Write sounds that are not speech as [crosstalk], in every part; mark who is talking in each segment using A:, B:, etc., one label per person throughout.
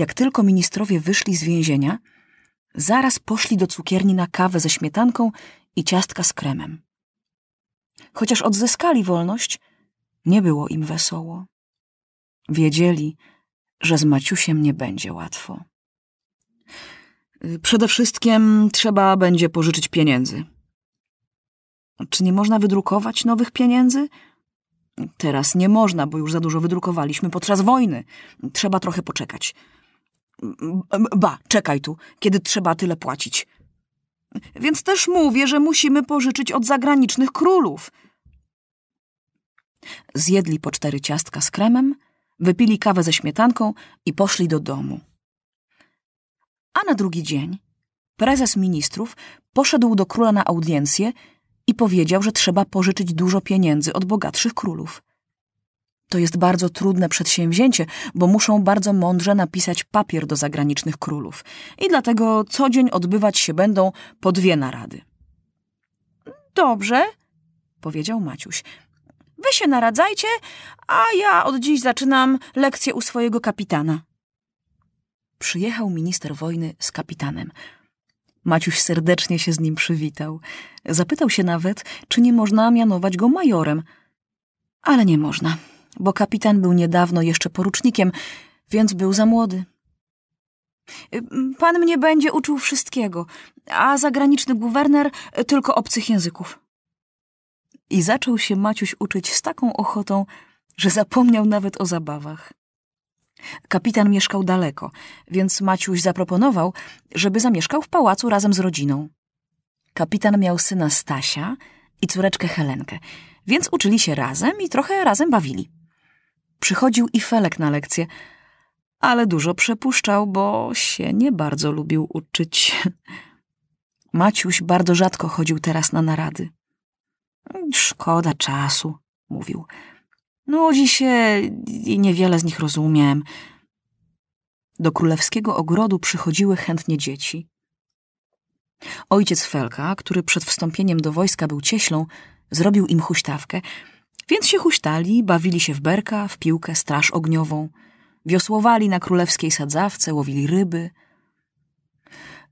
A: Jak tylko ministrowie wyszli z więzienia, zaraz poszli do cukierni na kawę ze śmietanką i ciastka z kremem. Chociaż odzyskali wolność, nie było im wesoło. Wiedzieli, że z Maciusiem nie będzie łatwo. Przede wszystkim trzeba będzie pożyczyć pieniędzy. Czy nie można wydrukować nowych pieniędzy? Teraz nie można, bo już za dużo wydrukowaliśmy podczas wojny. Trzeba trochę poczekać. Ba, czekaj tu, kiedy trzeba tyle płacić. Więc też mówię, że musimy pożyczyć od zagranicznych królów. Zjedli po cztery ciastka z kremem, wypili kawę ze śmietanką i poszli do domu. A na drugi dzień prezes ministrów poszedł do króla na audiencję i powiedział, że trzeba pożyczyć dużo pieniędzy od bogatszych królów. To jest bardzo trudne przedsięwzięcie, bo muszą bardzo mądrze napisać papier do zagranicznych królów i dlatego co dzień odbywać się będą po dwie narady. Dobrze, powiedział Maciuś. Wy się naradzajcie, a ja od dziś zaczynam lekcję u swojego kapitana. Przyjechał minister wojny z kapitanem. Maciuś serdecznie się z nim przywitał. Zapytał się nawet, czy nie można mianować go majorem. Ale nie można, bo kapitan był niedawno jeszcze porucznikiem, więc był za młody. Pan mnie będzie uczył wszystkiego, a zagraniczny guwerner tylko obcych języków. I zaczął się Maciuś uczyć z taką ochotą, że zapomniał nawet o zabawach. Kapitan mieszkał daleko, więc Maciuś zaproponował, żeby zamieszkał w pałacu razem z rodziną. Kapitan miał syna Stasia i córeczkę Helenkę, więc uczyli się razem i trochę razem bawili. Przychodził i Felek na lekcje, ale dużo przepuszczał, bo się nie bardzo lubił uczyć. [laughs] Maciuś bardzo rzadko chodził teraz na narady. Szkoda czasu, mówił. Nudzi się i niewiele z nich rozumiem. Do królewskiego ogrodu przychodziły chętnie dzieci. Ojciec Felka, który przed wstąpieniem do wojska był cieślą, zrobił im huśtawkę, więc się huśtali, bawili się w berka, w piłkę, straż ogniową, wiosłowali na królewskiej sadzawce, łowili ryby.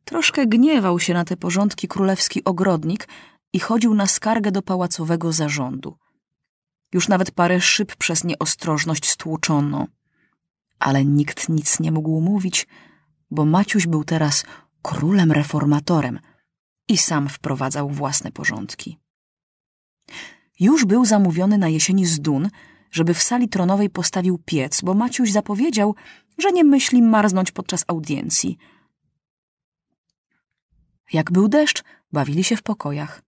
A: Troszkę gniewał się na te porządki królewski ogrodnik i chodził na skargę do pałacowego zarządu – już nawet parę szyb przez nieostrożność stłuczono. Ale nikt nic nie mógł mówić, bo Maciuś był teraz królem reformatorem i sam wprowadzał własne porządki. Już był zamówiony na jesieni z Dun, żeby w sali tronowej postawił piec, bo Maciuś zapowiedział, że nie myśli marznąć podczas audiencji. Jak był deszcz, bawili się w pokojach.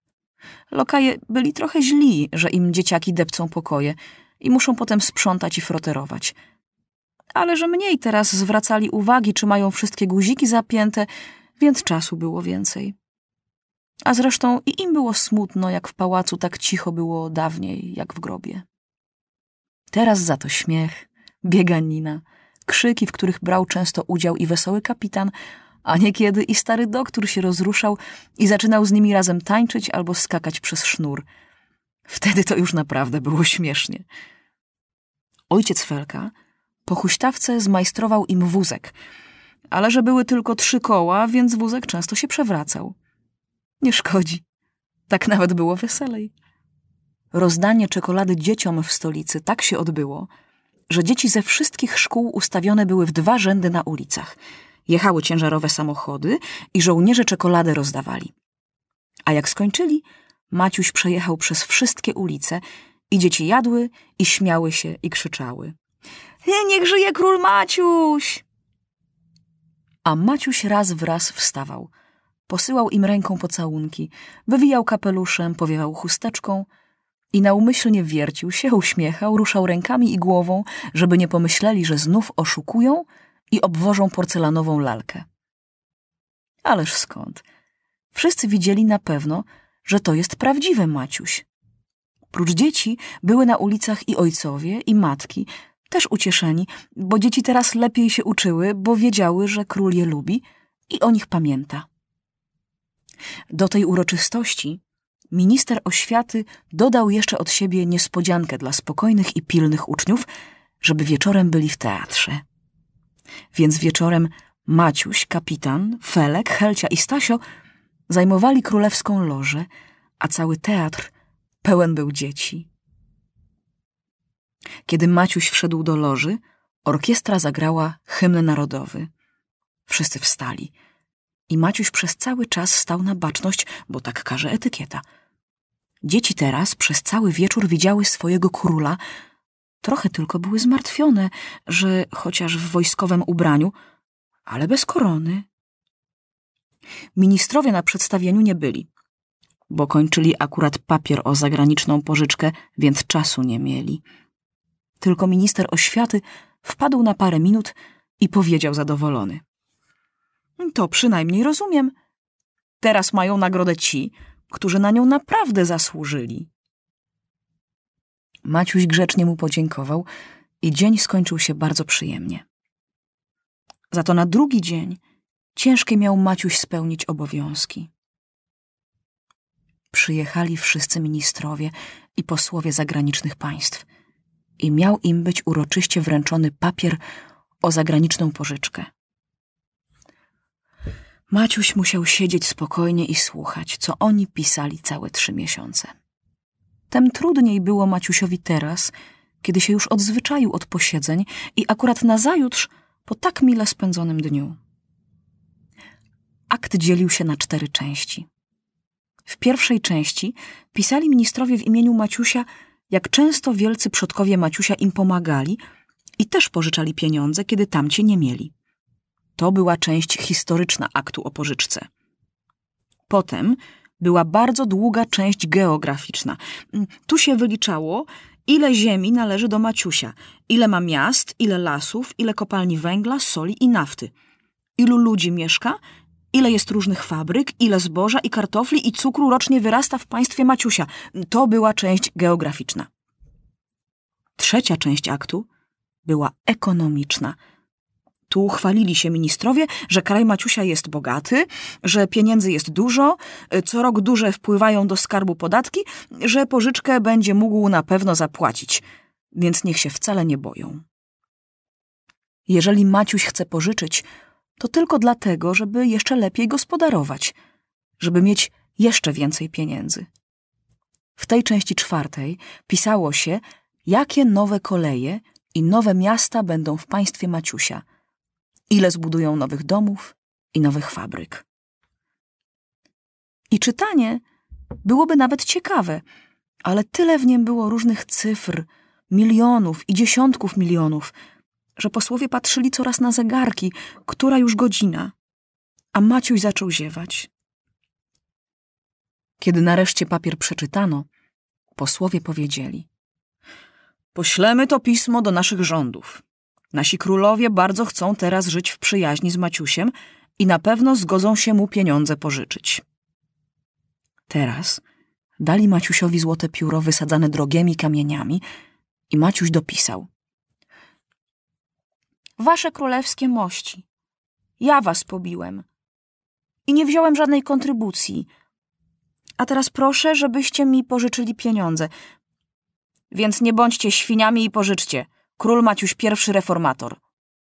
A: Lokaje byli trochę źli, że im dzieciaki depcą pokoje i muszą potem sprzątać i froterować. Ale że mniej teraz zwracali uwagi, czy mają wszystkie guziki zapięte, więc czasu było więcej. A zresztą i im było smutno, jak w pałacu tak cicho było dawniej, jak w grobie. Teraz za to śmiech, bieganina, krzyki, w których brał często udział i wesoły kapitan, a niekiedy i stary doktor się rozruszał i zaczynał z nimi razem tańczyć albo skakać przez sznur. Wtedy to już naprawdę było śmiesznie. Ojciec Felka po huśtawce zmajstrował im wózek, ale że były tylko trzy koła, więc wózek często się przewracał. Nie szkodzi. Tak nawet było weselej. Rozdanie czekolady dzieciom w stolicy tak się odbyło, że dzieci ze wszystkich szkół ustawione były w dwa rzędy na ulicach – Jechały ciężarowe samochody i żołnierze czekoladę rozdawali. A jak skończyli, Maciuś przejechał przez wszystkie ulice i dzieci jadły i śmiały się i krzyczały. Niech żyje król Maciuś! A Maciuś raz w raz wstawał. Posyłał im ręką pocałunki, wywijał kapeluszem, powiewał chusteczką i naumyślnie wiercił się, uśmiechał, ruszał rękami i głową, żeby nie pomyśleli, że znów oszukują i obwożą porcelanową lalkę. Ależ skąd? Wszyscy widzieli na pewno, że to jest prawdziwy Maciuś. Prócz dzieci były na ulicach i ojcowie, i matki, też ucieszeni, bo dzieci teraz lepiej się uczyły, bo wiedziały, że król je lubi i o nich pamięta. Do tej uroczystości minister oświaty dodał jeszcze od siebie niespodziankę dla spokojnych i pilnych uczniów, żeby wieczorem byli w teatrze. Więc wieczorem Maciuś, kapitan, Felek, Helcia i Stasio zajmowali królewską lożę, a cały teatr pełen był dzieci. Kiedy Maciuś wszedł do loży, orkiestra zagrała hymn narodowy. Wszyscy wstali i Maciuś przez cały czas stał na baczność, bo tak każe etykieta. Dzieci teraz przez cały wieczór widziały swojego króla, trochę tylko były zmartwione, że chociaż w wojskowym ubraniu, ale bez korony. Ministrowie na przedstawieniu nie byli, bo kończyli akurat papier o zagraniczną pożyczkę, więc czasu nie mieli. Tylko minister oświaty wpadł na parę minut i powiedział zadowolony. To przynajmniej rozumiem. Teraz mają nagrodę ci, którzy na nią naprawdę zasłużyli. Maciuś grzecznie mu podziękował i dzień skończył się bardzo przyjemnie. Za to na drugi dzień ciężkie miał Maciuś spełnić obowiązki. Przyjechali wszyscy ministrowie i posłowie zagranicznych państw i miał im być uroczyście wręczony papier o zagraniczną pożyczkę. Maciuś musiał siedzieć spokojnie i słuchać, co oni pisali całe trzy miesiące. Tem trudniej było Maciusiowi teraz, kiedy się już odzwyczaił od posiedzeń i akurat nazajutrz po tak mile spędzonym dniu. Akt dzielił się na cztery części. W pierwszej części pisali ministrowie w imieniu Maciusia, jak często wielcy przodkowie Maciusia im pomagali i też pożyczali pieniądze, kiedy tamci nie mieli. To była część historyczna aktu o pożyczce. Potem była bardzo długa część geograficzna. Tu się wyliczało, ile ziemi należy do Maciusia, ile ma miast, ile lasów, ile kopalni węgla, soli i nafty, ilu ludzi mieszka, ile jest różnych fabryk, ile zboża i kartofli i cukru rocznie wyrasta w państwie Maciusia. To była część geograficzna. Trzecia część aktu była ekonomiczna – tu chwalili się ministrowie, że kraj Maciusia jest bogaty, że pieniędzy jest dużo, co rok duże wpływają do skarbu podatki, że pożyczkę będzie mógł na pewno zapłacić, więc niech się wcale nie boją. Jeżeli Maciuś chce pożyczyć, to tylko dlatego, żeby jeszcze lepiej gospodarować, żeby mieć jeszcze więcej pieniędzy. W tej części czwartej pisało się, jakie nowe koleje i nowe miasta będą w państwie Maciusia – ile zbudują nowych domów i nowych fabryk. I czytanie byłoby nawet ciekawe, ale tyle w nim było różnych cyfr, milionów i dziesiątków milionów, że posłowie patrzyli coraz na zegarki, która już godzina, a Maciuś zaczął ziewać. Kiedy nareszcie papier przeczytano, posłowie powiedzieli: Poślemy to pismo do naszych rządów. Nasi królowie bardzo chcą teraz żyć w przyjaźni z Maciusiem i na pewno zgodzą się mu pieniądze pożyczyć. Teraz dali Maciusiowi złote pióro wysadzane drogimi kamieniami i Maciuś dopisał. Wasze królewskie mości, ja was pobiłem i nie wziąłem żadnej kontrybucji. A teraz proszę, żebyście mi pożyczyli pieniądze. Więc nie bądźcie świniami i pożyczcie – Król Maciuś I reformator.